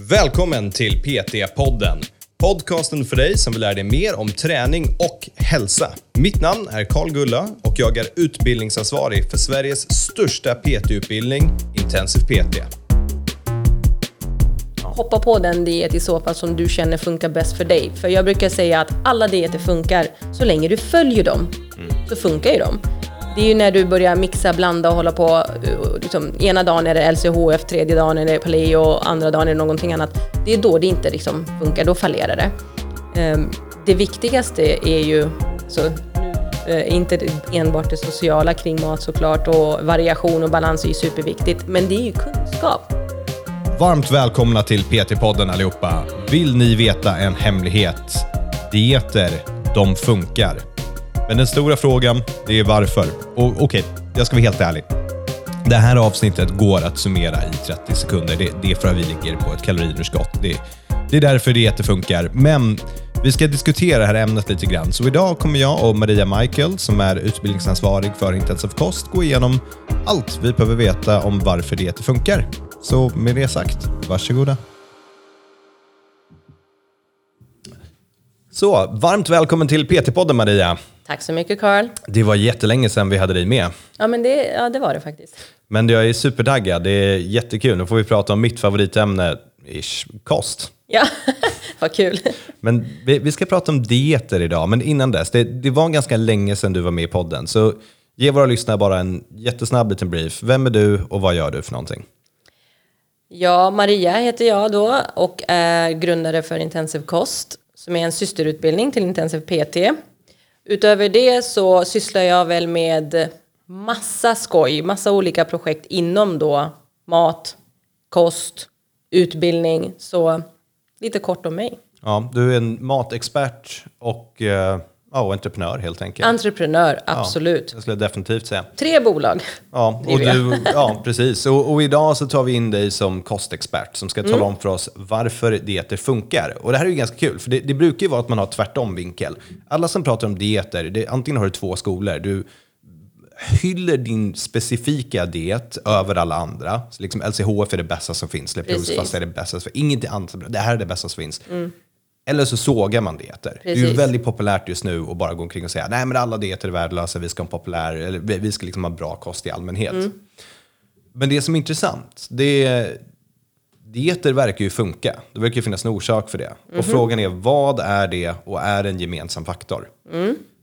Välkommen till PT-podden. Podcasten för dig som vill lära dig mer om träning och hälsa. Mitt namn är Karl Gulla och jag är utbildningsansvarig för Sveriges största PT-utbildning, Intensiv PT. Hoppa på den diet i så fall som du känner funkar bäst för dig. För jag brukar säga att alla dieter funkar så länge du följer dem. Så funkar ju de. Det är ju när du börjar mixa, blanda och hålla på. Eh, liksom, ena dagen är det LCHF, tredje dagen är det paleo, andra dagen är det någonting annat. Det är då det inte liksom funkar, då fallerar det. Ehm, det viktigaste är ju, så, eh, inte enbart det sociala kring mat såklart och variation och balans är ju superviktigt, men det är ju kunskap. Varmt välkomna till PT-podden allihopa. Vill ni veta en hemlighet? Dieter, de funkar. Men den stora frågan, det är varför. Och okej, jag ska vara helt ärlig. Det här avsnittet går att summera i 30 sekunder. Det, det är för att vi ligger på ett kaloriunderskott. Det, det är därför det funkar. Men vi ska diskutera det här ämnet lite grann. Så idag kommer jag och Maria Michael, som är utbildningsansvarig för intensiv kost, gå igenom allt vi behöver veta om varför det funkar. Så med det sagt, varsågoda. Så, varmt välkommen till PT-podden Maria. Tack så mycket Carl. Det var jättelänge sedan vi hade dig med. Ja, men det, ja, det var det faktiskt. Men jag är supertaggad, det är jättekul. Nu får vi prata om mitt favoritämne, ish, kost. Ja, vad kul. Men vi, vi ska prata om dieter idag, men innan dess, det, det var ganska länge sedan du var med i podden. Så ge våra lyssnare bara en jättesnabb liten brief. Vem är du och vad gör du för någonting? Ja, Maria heter jag då och är grundare för Intensiv kost som är en systerutbildning till Intensiv PT. Utöver det så sysslar jag väl med massa skoj, massa olika projekt inom då mat, kost, utbildning. Så lite kort om mig. Ja, du är en matexpert och, eh, ja, och entreprenör helt enkelt. Entreprenör, absolut. Jag skulle definitivt säga. Tre bolag. Ja, och du, ja precis. Och, och idag så tar vi in dig som kostexpert som ska tala Mm. om för oss varför dieter funkar. Och det här är ju ganska kul, för det, det brukar ju vara att man har tvärtom vinkel. Alla som pratar om dieter, det, antingen har du två skolor. Du hyller din specifika diet över alla andra. Så liksom LCHF är det bästa som finns, Leprosfast Precis. är det bästa som finns. Ingenting annat, det här är det bästa som finns. Eller så sågar man dieter. Det är ju Precis. väldigt populärt just nu att bara gå omkring och säga nej men alla dieter är värdelösa, vi ska ha populär, eller vi ska liksom ha bra kost i allmänhet. Men det som är intressant, det är, dieter verkar ju funka. Det verkar ju finnas en orsak för det. Och frågan är, vad är det och är det en gemensam faktor?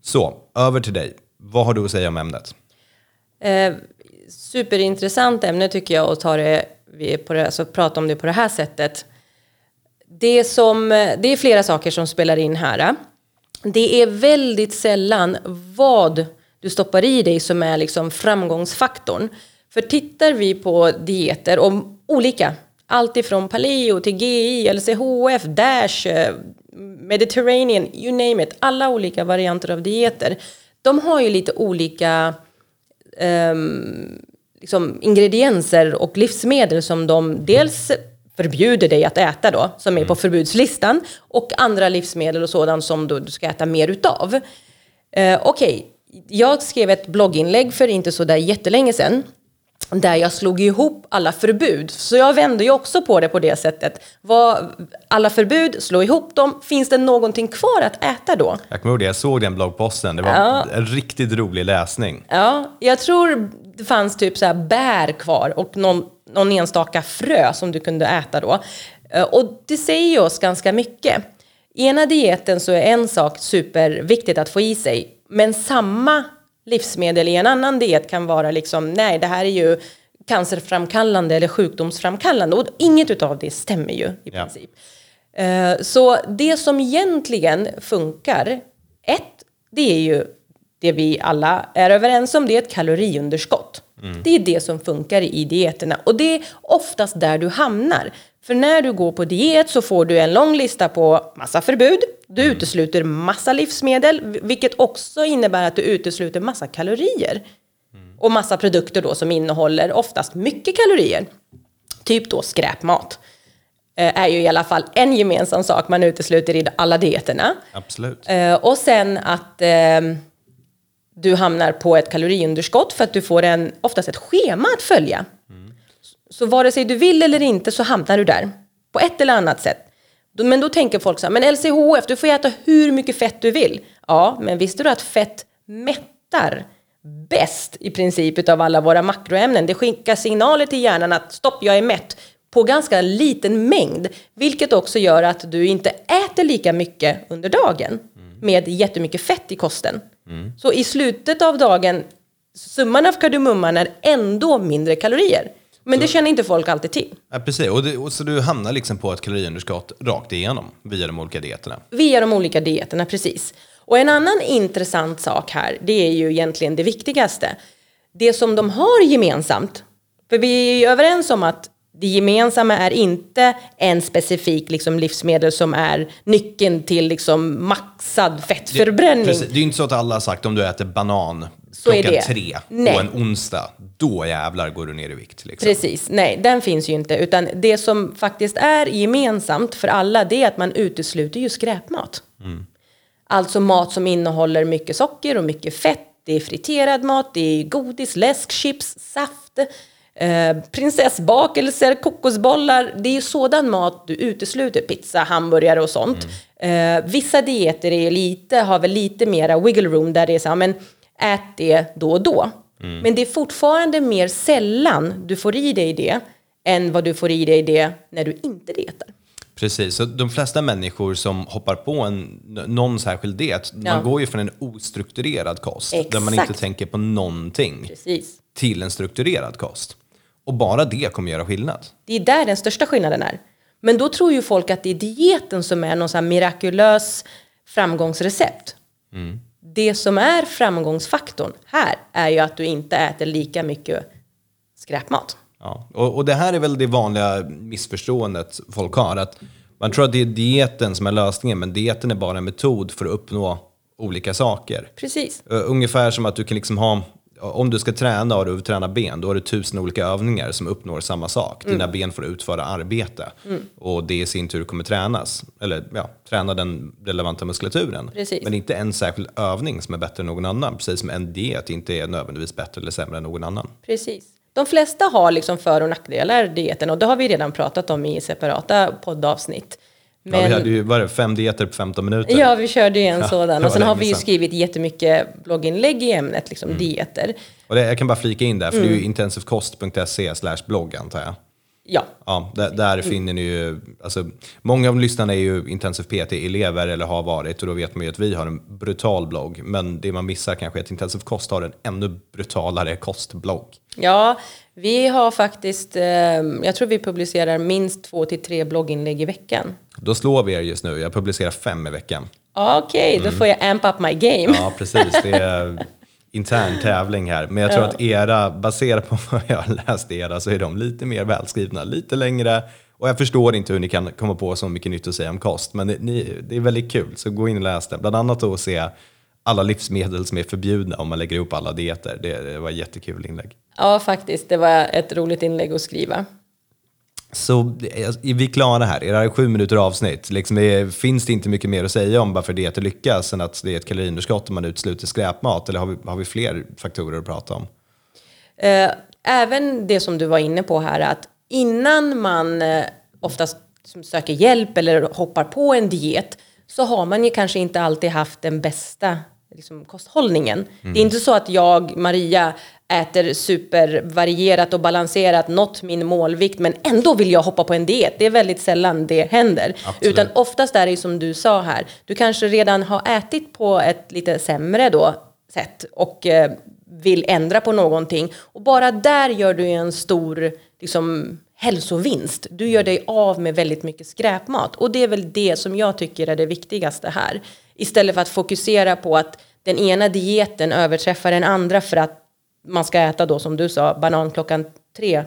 Så, över till dig. Vad har du att säga om ämnet? Eh, superintressant ämne tycker jag att ta det, vi på det, alltså prata om det på det här sättet. Det, som, eh, det är flera saker som spelar in här. Det är väldigt sällan vad du stoppar i dig som är liksom framgångsfaktorn. För tittar vi på dieter, och olika, allt ifrån paleo till GI, LCHF, DASH, eh, Mediterranean, you name it, alla olika varianter av dieter. De har ju lite olika um, liksom ingredienser och livsmedel som de dels förbjuder dig att äta då, som är på förbudslistan, och andra livsmedel och sådant som du, ska äta mer utav. Eh, Okej, jag skrev ett blogginlägg för inte så där jättelänge sedan där jag slog ihop alla förbud. Så jag vände ju också på det på det sättet. Vad, alla förbud, slå ihop dem. Finns det någonting kvar att äta då? Jag kommer ihåg det, jag såg den bloggposten. Det var en riktigt rolig läsning. Ja, jag tror det fanns typ så här bär kvar och någon, någon enstaka frö som du kunde äta då. Eh, Och det säger oss ganska mycket. I ena dieten så är en sak superviktigt att få i sig, men samma livsmedel i en annan diet kan vara liksom, nej det här är ju cancerframkallande eller sjukdomsframkallande och inget utav det stämmer ju i princip. Eh, Så det som egentligen funkar, ett, det är ju det vi alla är överens om, det är ett kaloriunderskott. Det är det som funkar i dieterna och det är oftast där du hamnar. För när du går på diet så får du en lång lista på massa förbud. Du utesluter massa livsmedel, vilket också innebär att du utesluter massa kalorier. Och massa produkter då som innehåller oftast mycket kalorier. Typ då skräpmat. Eh, är ju i alla fall en gemensam sak man utesluter i alla dieterna. Absolut. Eh, och sen att eh, du hamnar på ett kaloriunderskott för att du får en, oftast ett schema att följa. Så vare sig du vill eller inte så hamnar du där. På ett eller annat sätt. Men då tänker folk så här, men LCHF, du får äta hur mycket fett du vill. Ja, men visste du att fett mättar bäst i princip utav alla våra makroämnen? Det skickar signaler till hjärnan att stopp, jag är mätt på ganska liten mängd. Vilket också gör att du inte äter lika mycket under dagen med jättemycket fett i kosten. Så i slutet av dagen, summan av kardemumman är ändå mindre kalorier. Men det känner inte folk alltid till. Ja, precis. Och, det, och så du hamnar liksom på ett kaloriunderskott rakt igenom via de olika dieterna. Via de olika dieterna, precis. Och en annan intressant sak här, det är ju egentligen det viktigaste. Det som de har gemensamt, för vi är ju överens om att det gemensamma är inte en specifik liksom, livsmedel som är nyckeln till liksom, maxad fettförbränning. Precis. Det är ju inte så att alla har sagt om du äter banan Så klockan det. tre Nej. på en onsdag, då jävlar går du ner i vikt. Liksom. Precis, nej, den finns ju inte. Utan det som faktiskt är gemensamt för alla, det är att man utesluter ju skräpmat. Alltså mat som innehåller mycket socker och mycket fett. Det är friterad mat, det är godis, läsk, chips, saft, eh, prinsessbakelser, kokosbollar. Det är sådan mat du utesluter, pizza, hamburgare och sånt. Eh, vissa dieter är lite, har väl lite mera wiggle room där det är så här, men ät det då och då. Men det är fortfarande mer sällan du får i dig det än vad du får i dig det när du inte dietar. Precis, så de flesta människor som hoppar på en, någon särskild diet, Ja. man går ju från en ostrukturerad kost, där man Exakt. inte tänker på någonting, Precis. till en strukturerad kost. Och bara det kommer göra skillnad. Det är där den största skillnaden är. Men då tror ju folk att det är dieten som är någon sån här mirakulös framgångsrecept. Det som är framgångsfaktorn här är ju att du inte äter lika mycket skräpmat. Ja. Och, och det här är väl det vanliga missförståendet folk har, att man tror att det är dieten som är lösningen, men dieten är bara en metod för att uppnå olika saker. Precis. Ungefär som att du kan liksom ha, om du ska träna och du vill träna ben, då har du tusen olika övningar som uppnår samma sak. Mm. Dina ben får utföra arbete och det i sin tur kommer tränas, eller ja, träna den relevanta muskulaturen. Precis. Men inte en särskild övning som är bättre än någon annan, precis som en diet inte är nödvändigtvis bättre eller sämre än någon annan. Precis. De flesta har liksom för och nackdelar dieten och det har vi redan pratat om i separata poddavsnitt. Ja, vi hade ju, vad är det, fem dieter på 15 minuter. Ja, vi körde ju en det sådan. var Och sen har vi ju skrivit jättemycket blogginlägg i ämnet, liksom dieter. Och det, jag kan bara flika in där, för det är Mm. ju intensivkost.se slash blogg antar jag. Ja, Ja, där, där finner ni ju, alltså, många av lyssnarna är ju intensiv PT-elever eller har varit och då vet man ju att vi har en brutal blogg. Men det man missar kanske är att intensiv kost har en ännu brutalare kostblogg. ja vi har faktiskt, eh, jag tror vi publicerar minst två till tre blogginlägg i veckan. Då slår vi er just nu, jag publicerar fem i veckan. Okej, då får jag amp up my game. Ja, precis. Det är intern tävling här. Men jag tror att era, baserat på vad jag har läst era, så är de lite mer välskrivna, lite längre. Och jag förstår inte hur ni kan komma på så mycket nytt att säga om kost, men det, ni, det är väldigt kul. Så gå in och läs det. Bland annat då att se alla livsmedel som är förbjudna om man lägger ihop alla dieter. Det, det var ett jättekul inlägg. Ja, faktiskt. Det var ett roligt inlägg att skriva. Så är vi klara här? Är det här sju minuter avsnitt? Liksom är, finns det inte mycket mer att säga om varför dieter lyckas än att det är ett kaloriunderskott om man utesluter skräpmat? Eller har vi, har vi fler faktorer att prata om? Eh, även det som du var inne på här, att innan man eh, oftast som söker hjälp eller hoppar på en diet så har man ju kanske inte alltid haft den bästa liksom, kosthållningen. Det är inte så att jag, Maria, äter supervarierat och balanserat, nått min målvikt, men ändå vill jag hoppa på en diet. Det är väldigt sällan det händer. Absolut. Utan oftast är det som du sa här, du kanske redan har ätit på ett lite sämre då sätt och eh, vill ändra på någonting. Och bara där gör du en stor liksom, hälsovinst. Du gör dig av med väldigt mycket skräpmat. Och det är väl det som jag tycker är det viktigaste här. Istället för att fokusera på att den ena dieten överträffar den andra för att man ska äta då som du sa, banan klockan tre.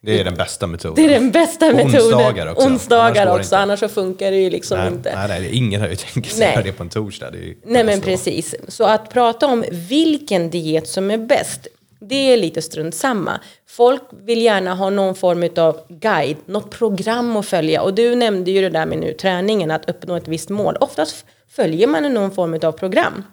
Det är den bästa metoden. Det är den bästa metoden. Onsdagar också. Annars Onsdagar det också, annars så funkar det ju liksom Nej, inte. nej, nej, ingen har ju tänkt sig göra det på en torsdag. Det är Nej men precis. Så att prata om vilken diet som är bäst, det är lite strunt samma. Folk vill gärna ha någon form av guide, något program att följa. Och du nämnde ju det där med nu träningen, att uppnå ett visst mål. Oftast följer man någon form av program.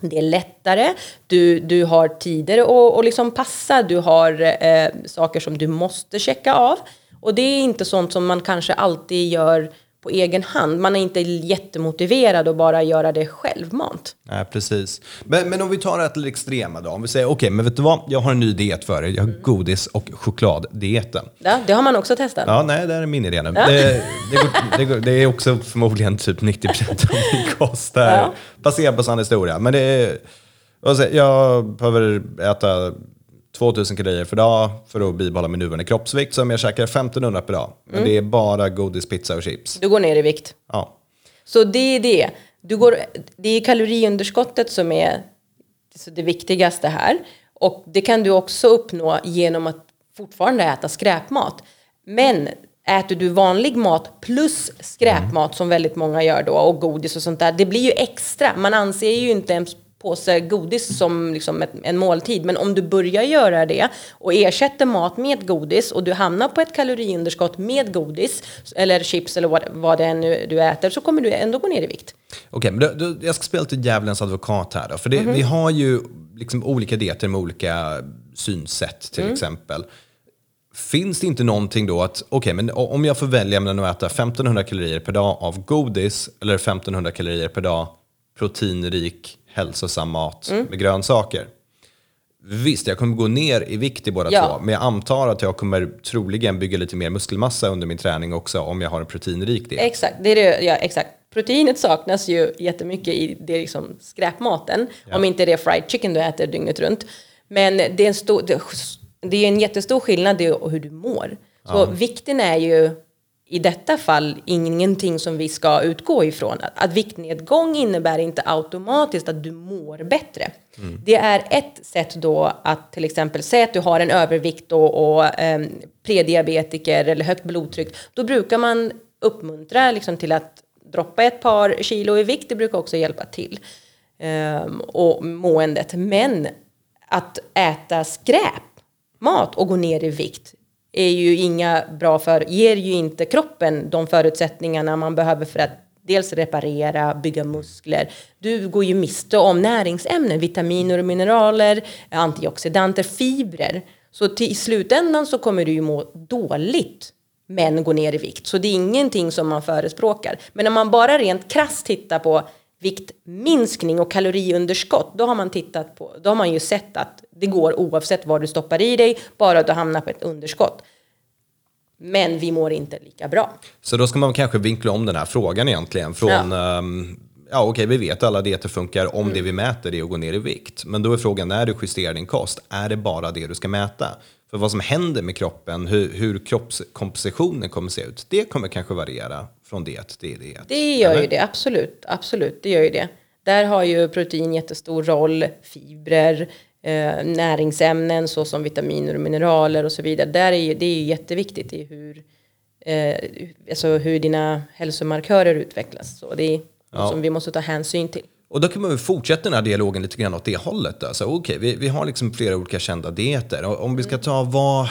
Det är lättare, du, du har tider att, och liksom passa, du har eh, saker som du måste checka av. Och det är inte sånt som man kanske alltid gör på egen hand. Man är inte jättemotiverad att bara göra det självmant. Nej, precis. Men, men om vi tar det till det extrema då. Om vi säger, okej, okay, men vet du vad? Jag har en ny diet för er. Jag har godis och chokladdieten. Ja, det har man också testat. Ja, nej, det är min idé nu. Ja. Det, det, går, det, går, det, är också förmodligen typ 90 procent av min kost. Ja. Baserat på sann historia. Men det är, jag behöver äta 2000 kalorier per dag för att bibehålla min nuvarande kroppsvikt. Så om jag käkar 1500 per dag, men mm. det är bara godis, pizza och chips. Du går ner i vikt. Ja. Så det är det. Du går, det är kaloriunderskottet som är det viktigaste här. Och det kan du också uppnå genom att fortfarande äta skräpmat. Men äter du vanlig mat plus skräpmat mm. som väldigt många gör då och godis och sånt där, det blir ju extra. Man anser ju inte ens påse godis som liksom en måltid. Men om du börjar göra det och ersätter mat med godis och du hamnar på ett kaloriunderskott med godis eller chips eller vad, vad det är nu du äter så kommer du ändå gå ner i vikt. Okej, okay, men då, då, jag ska spela till djävulens advokat här då. För det, mm -hmm. vi har ju liksom olika dieter med olika synsätt till mm. exempel. Finns det inte någonting då att, okej, okay, men om jag får välja mellan att äta 1500 kalorier per dag av godis eller 1500 kalorier per dag proteinrik hälsosam mat mm. med grönsaker. Visst, jag kommer gå ner i vikt i båda ja. två, men jag antar att jag kommer troligen bygga lite mer muskelmassa under min träning också om jag har en proteinrik diet. Exakt, det är det, ja, exakt. Proteinet saknas ju jättemycket i det liksom skräpmaten, ja. om inte det är fried chicken du äter dygnet runt. Men det är en, stor, det är en jättestor skillnad i hur du mår. Så vikten är ju i detta fall ingenting som vi ska utgå ifrån. Att viktnedgång innebär inte automatiskt att du mår bättre. Mm. Det är ett sätt då att till exempel säga att du har en övervikt och, och eh, prediabetiker eller högt blodtryck. Då brukar man uppmuntra liksom, till att droppa ett par kilo i vikt. Det brukar också hjälpa till. Eh, och måendet. Men att äta skräpmat och gå ner i vikt är ju inga bra för, ger ju inte kroppen de förutsättningarna man behöver för att dels reparera, bygga muskler. Du går ju miste om näringsämnen, vitaminer och mineraler, antioxidanter, fibrer. Så till, i slutändan så kommer du ju må dåligt men gå ner i vikt. Så det är ingenting som man förespråkar. Men om man bara rent krasst tittar på viktminskning och kaloriunderskott, då har man tittat på, då har man ju sett att det går oavsett vad du stoppar i dig, bara du hamnar på ett underskott. Men vi mår inte lika bra. Så då ska man kanske vinkla om den här frågan egentligen från ja. Um, ja okej, vi vet att alla dieter funkar om mm. det vi mäter är att gå ner i vikt. Men då är frågan, när du justerar din kost, är det bara det du ska mäta? För vad som händer med kroppen, hur, hur kroppskompositionen kommer se ut, det kommer kanske variera från diet till diet. Det gör eller? ju det, absolut. Absolut, det gör ju det. Där har ju protein jättestor roll, fibrer, eh, näringsämnen såsom vitaminer och mineraler och så vidare. Där är, det är ju jätteviktigt i hur, eh, alltså hur dina hälsomarkörer utvecklas. Så det är ja. som vi måste ta hänsyn till. Och då kan man väl fortsätta den här dialogen lite grann åt det hållet. Alltså, okay, vi, vi har liksom flera olika kända dieter. Om vi ska ta vad...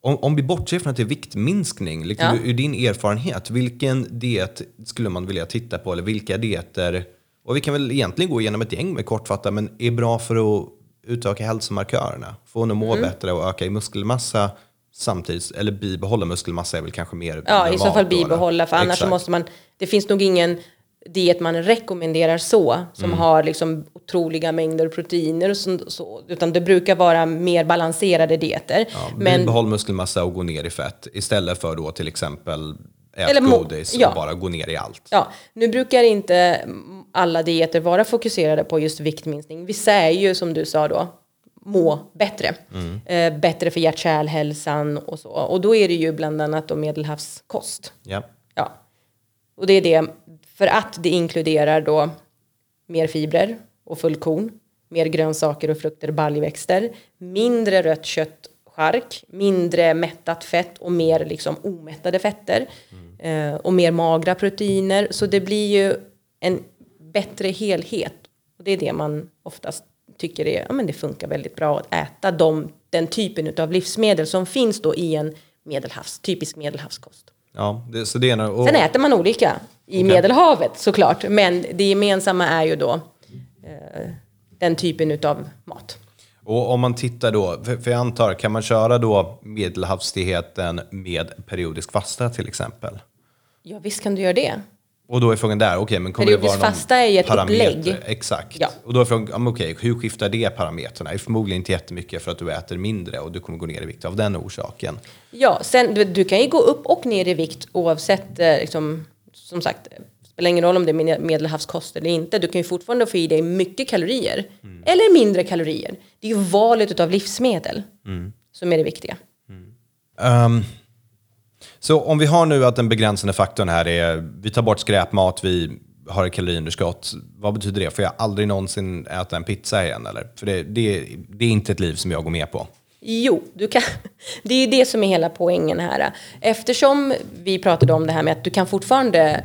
Om, om vi bortser från att det är viktminskning, liksom ja. ur din erfarenhet, vilken diet skulle man vilja titta på? Eller vilka dieter, och vi kan väl egentligen gå igenom ett gäng med kortfattat, men är bra för att utöka hälsomarkörerna? Få en att må mm. bättre och öka i muskelmassa samtidigt, eller bibehålla muskelmassa är väl kanske mer Ja, i så fall bibehålla, för annars måste man, det finns nog ingen diet man rekommenderar så, som mm. har liksom otroliga mängder proteiner och så, så, utan det brukar vara mer balanserade dieter. Ja, men behåll muskelmassa och gå ner i fett istället för då till exempel ät eller godis ja. och bara gå ner i allt. Ja, nu brukar inte alla dieter vara fokuserade på just viktminskning. Vissa är ju som du sa då må bättre. Mm. Eh, bättre för hjärt-kärlhälsan och så. Och då är det ju bland annat då medelhavskost. Ja. ja. Och det är det för att det inkluderar då mer fibrer och fullkorn, mer grönsaker och frukter och baljväxter, mindre rött kött, chark, mindre mättat fett och mer liksom omättade fetter mm. eh, och mer magra proteiner. Så det blir ju en bättre helhet. Och det är det man oftast tycker är, ja, men det funkar väldigt bra att äta de, den typen av livsmedel som finns då i en medelhavs, typisk medelhavskost. Ja, det, så det är och... Sen äter man olika i okay. Medelhavet såklart. Men det gemensamma är ju då eh, den typen av mat. Och om man tittar då, för, jag antar, kan man köra då medelhastigheten med periodisk fasta till exempel? Ja, visst kan du göra det. Och då är frågan där, okej, men kommer Periodisk det vara någon fasta är ju ett parameter? upplägg. Exakt. Ja. Och då är frågan, okej, hur skiftar det parametrarna? Det är förmodligen inte jättemycket för att du äter mindre och du kommer gå ner i vikt av den orsaken. Ja, sen du, du kan ju gå upp och ner i vikt oavsett, eh, liksom, som sagt, spelar ingen roll om det är med- medelhavskost eller inte. Du kan ju fortfarande få i dig mycket kalorier. Eller mindre kalorier. Det är ju valet av livsmedel som är det viktiga. Ehm, så om vi har nu att den begränsande faktorn här är, vi tar bort skräpmat, vi har ett kaloriunderskott. Vad betyder det? Får jag aldrig någonsin äta en pizza igen? Eller? För det, det, det är inte ett liv som jag går med på. Jo, du kan, det är ju det som är hela poängen här. Eftersom vi pratade om det här med att du kan fortfarande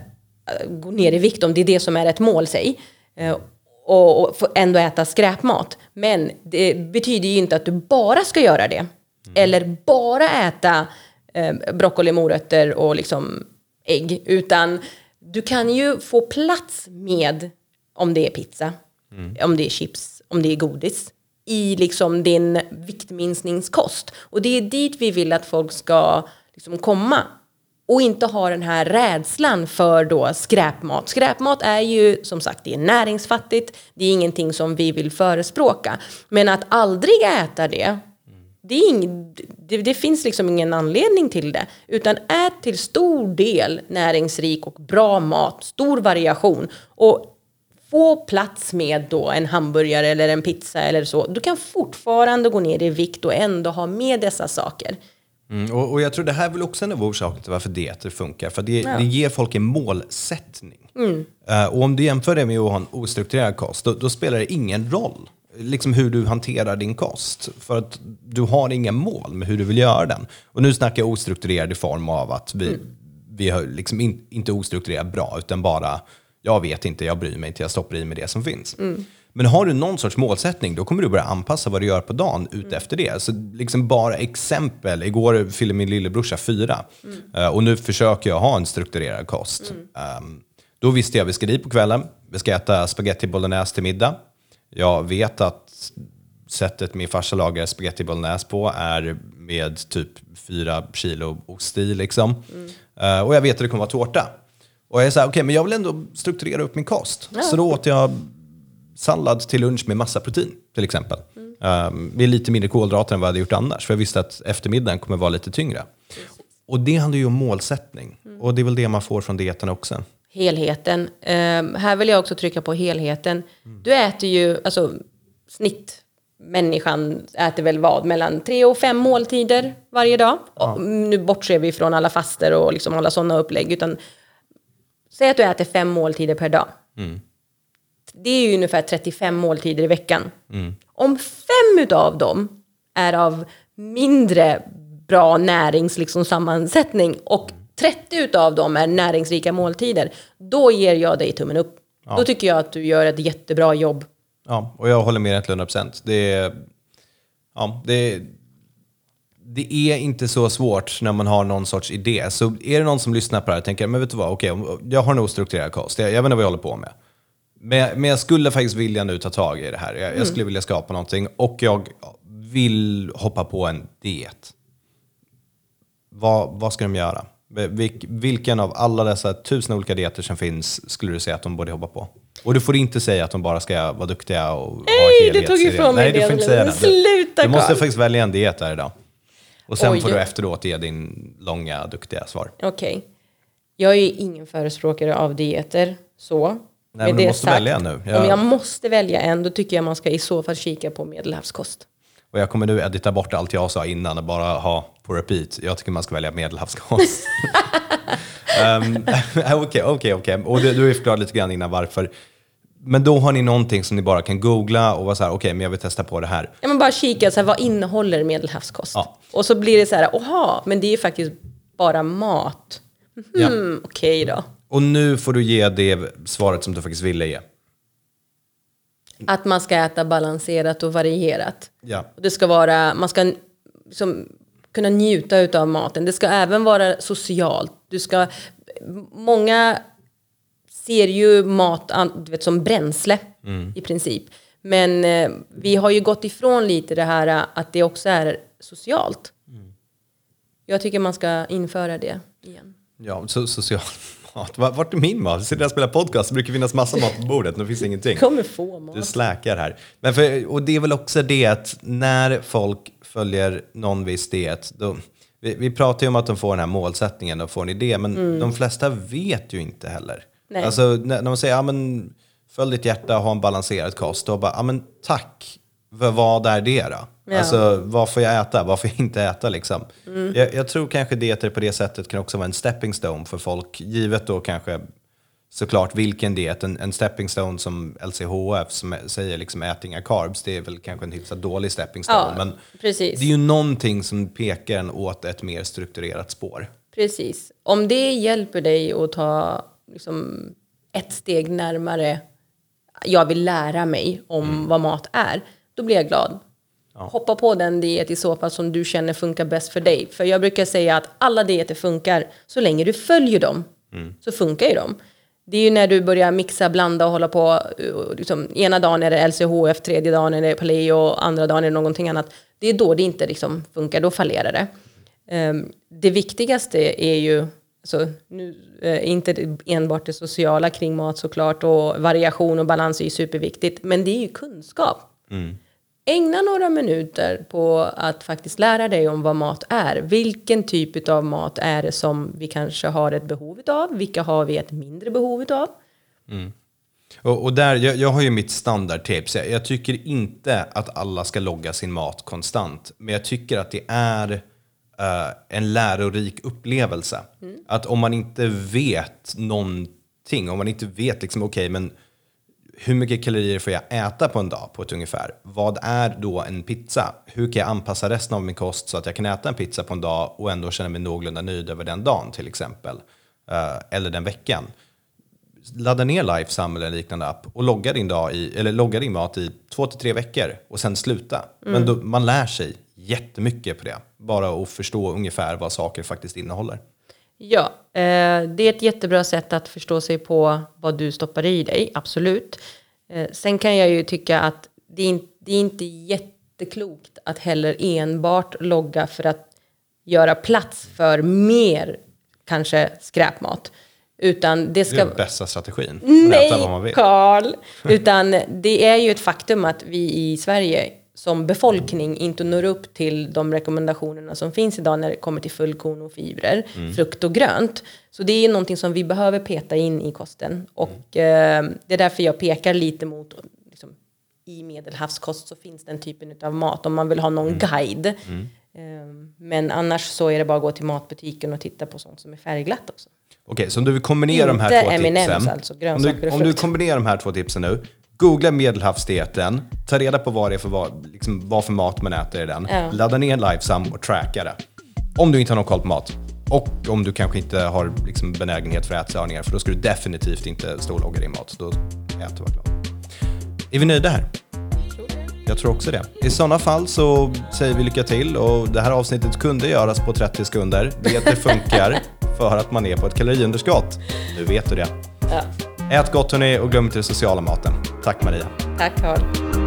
gå ner i vikt om det är det som är ett mål, säg. eh, Och, och ändå äta skräpmat. Men det betyder ju inte att du bara ska göra det. Eller bara äta eh, broccoli, morötter och liksom ägg. Utan du kan ju få plats med om det är pizza, om det är chips, om det är godis i liksom din viktminskningskost. Och det är dit vi vill att folk ska liksom komma. Och inte ha den här rädslan för då skräpmat. Skräpmat är ju som sagt det är näringsfattigt, det är ingenting som vi vill förespråka. Men att aldrig äta det, det, ing, det, det finns liksom ingen anledning till det. Utan ät till stor del näringsrik och bra mat, stor variation. Och få plats med då en hamburgare eller en pizza eller så. Du kan fortfarande gå ner i vikt och ändå ha med dessa saker. Mm, och, och jag tror det här är väl också en av orsakerna till varför dieter funkar. För det, det ger folk en målsättning. Eh, och om du jämför det med att ha en ostrukturerad kost, då, då spelar det ingen roll liksom hur du hanterar din kost. För att du har inga mål med hur du vill göra den. Och nu snackar jag ostrukturerad i form av att vi, vi har liksom in, inte ostrukturerat bra, utan bara jag vet inte, jag bryr mig inte, jag stoppar i mig det som finns. Men har du någon sorts målsättning, då kommer du börja anpassa vad du gör på dagen ut efter det. Så liksom bara exempel, igår fyllde min lillebrorsa fyra Eh, och nu försöker jag ha en strukturerad kost. Ehm, då visste jag att vi ska dit på kvällen, vi ska äta spaghetti bolognese till middag. Jag vet att sättet min farsa lagar spaghetti bolognese på är med typ fyra kilo ost i. Liksom. Eh, och jag vet att det kommer vara tårta. Och jag är så här, okej, men jag vill ändå strukturera upp min kost. Så då åt jag sallad till lunch med massa protein till exempel. Um, med lite mindre kolhydrater än vad jag hade gjort annars. För jag visste att eftermiddagen kommer vara lite tyngre. Och det handlar ju om målsättning. Och det är väl det man får från dieten också. Helheten. Ehm, här vill jag också trycka på helheten. Du äter ju, alltså snitt människan äter väl vad, mellan tre och fem måltider varje dag. Och nu bortser vi från alla faster och liksom alla sådana upplägg. Utan, säg att du äter fem måltider per dag. Det är ju ungefär 35 måltider i veckan. Om fem utav dem är av mindre bra närings liksom, sammansättning och 30 utav dem är näringsrika måltider, då ger jag dig tummen upp. Då tycker jag att du gör ett jättebra jobb. Ja, och jag håller med dig till 100%. Det är, ja, det, det är inte så svårt när man har någon sorts idé. Så är det någon som lyssnar på det här och tänker, men vet du vad, okej, jag har en ostrukturerad kost, jag, jag vet inte vad jag håller på med. Men, men jag skulle faktiskt vilja nu ta tag i det här. Jag, jag skulle vilja skapa någonting och jag vill hoppa på en diet. Vad, vad ska de göra? Vilk, vilken av alla dessa tusen olika dieter som finns skulle du säga att de borde hoppa på? Och du får inte säga att de bara ska vara duktiga och Nej, du tog ifrån mig Nej, du det. får inte säga det. Du, Sluta, du måste Carl. faktiskt välja en diet där idag. Och sen Oj. får du efteråt ge din långa, duktiga svar. Okej. Jag är ingen förespråkare av dieter, så. Med men du måste välja en nu. Jag- Om jag måste välja en, då tycker jag man ska i så fall kika på medelhavskost. Och jag kommer nu edita bort allt jag sa innan och bara ha på repeat. Jag tycker man ska välja medelhavskost. Ehm, Okej, okej, okej. Och du, du har ju förklarat lite grann innan varför. Men då har ni någonting som ni bara kan googla och vara så här, okej, men jag vill testa på det här. Ja, men bara kika, så här, vad innehåller medelhavskost? Ja. Och så blir det så här, oha, men det är faktiskt bara mat. Ja. Hmm, okej då. Och nu får du ge det svaret som du faktiskt ville ge. Att man ska äta balanserat och varierat. Ja. Det ska vara, man ska liksom kunna njuta av maten. Det ska även vara socialt. Du ska, många ser ju mat du vet, som bränsle i princip. Men eh, vi har ju gått ifrån lite det här eh, att det också är socialt. Jag tycker man ska införa det igen. Ja, so social mat. Va- Vart är min mat? Jag sitter och spelar podcast, det brukar finnas massa mat på bordet, nu finns ingenting. kommer få mat. Du släkar här. Men för, och det är väl också det att när folk följer någon viss diet, då, vi, vi pratar ju om att de får den här målsättningen och får en idé, men de flesta vet ju inte heller. Mm. Nej. Alltså när, när man säger, ja men följ ditt hjärta, ha en balanserad kost, då bara, ja men tack, vad är det då? Ja. Alltså vad får jag äta, vad får jag inte äta liksom? Mm. Jag, jag tror kanske dieter på det sättet kan också vara en stepping stone för folk, givet då kanske såklart vilken diet. En, en stepping stone som LCHF som säger liksom ät inga carbs, det är väl kanske en hyfsat dålig stepping stone. Ja, men precis. det är ju någonting som pekar en åt ett mer strukturerat spår. Precis. Om det hjälper dig att ta liksom, ett steg närmare, jag vill lära mig om vad mat är, då blir jag glad. Hoppa på den diet i så fall som du känner funkar bäst för dig. För jag brukar säga att alla dieter funkar så länge du följer dem. Så funkar ju de. Det är ju när du börjar mixa, blanda och hålla på. uh, Liksom, ena dagen är det LCHF, tredje dagen är det paleo, andra dagen är det någonting annat. Det är då det inte liksom funkar, då fallerar det. Ehm, det viktigaste är ju, alltså, nu, eh, inte enbart det sociala kring mat såklart och variation och balans är ju superviktigt, men det är ju kunskap. Ägna några minuter på att faktiskt lära dig om vad mat är. Vilken typ av mat är det som vi kanske har ett behov av? Vilka har vi ett mindre behov av? Och, och där, jag, jag har ju mitt standardtips. Jag, jag tycker inte att alla ska logga sin mat konstant. Men jag tycker att det är eh, en lärorik upplevelse. Att om man inte vet någonting, om man inte vet liksom, okej, men hur mycket kalorier får jag äta på en dag på ett ungefär? Vad är då en pizza? Hur kan jag anpassa resten av min kost så att jag kan äta en pizza på en dag och ändå känna mig någorlunda nöjd över den dagen till exempel? Eh, eller den veckan ladda ner Lifesum eller en liknande app och logga din, dag i, eller logga din mat i två till tre veckor och sen sluta. Men då, man lär sig jättemycket på det. Bara att förstå ungefär vad saker faktiskt innehåller. Ja, eh, det är ett jättebra sätt att förstå sig på vad du stoppar i dig, absolut. Eh, sen kan jag ju tycka att det är, in, det är inte jätteklokt att heller enbart logga för att göra plats för mer kanske skräpmat. Utan det Det ska... är den bästa strategin. Nej. Karl! Utan det är ju ett faktum att vi i Sverige som befolkning inte når upp till de rekommendationerna som finns idag när det kommer till fullkorn och fibrer, Mm. frukt och grönt. Så det är någonting som vi behöver peta in i kosten. Och eh, det är därför jag pekar lite mot liksom, i medelhavskost så finns den typen av mat om man vill ha någon Mm. guide. Eh, men annars så är det bara att gå till matbutiken och titta på sånt som är färgglatt också. Okej, så om du vill kombinera de här två tipsen. alltså, om, du, om du kombinerar de här två tipsen nu. Googla medelhavsdieten, ta reda på vad det är för, vad, liksom, vad för mat man äter i den. Ja. Ladda ner Lifesum och tracka det. Om du inte har någon koll på mat. Och om du kanske inte har liksom, benägenhet för ätstörningar, för då ska du definitivt inte stå och logga din mat. Då äter var glad. Är vi nöjda här? Jag tror också det. I sådana fall så säger vi lycka till och det här avsnittet kunde göras på 30 sekunder. Det funkar för att man är på ett kaloriunderskott. Nu vet du det. Ja. Ät gott hörni och glöm inte den sociala maten. Tack Maria. Tack Carl.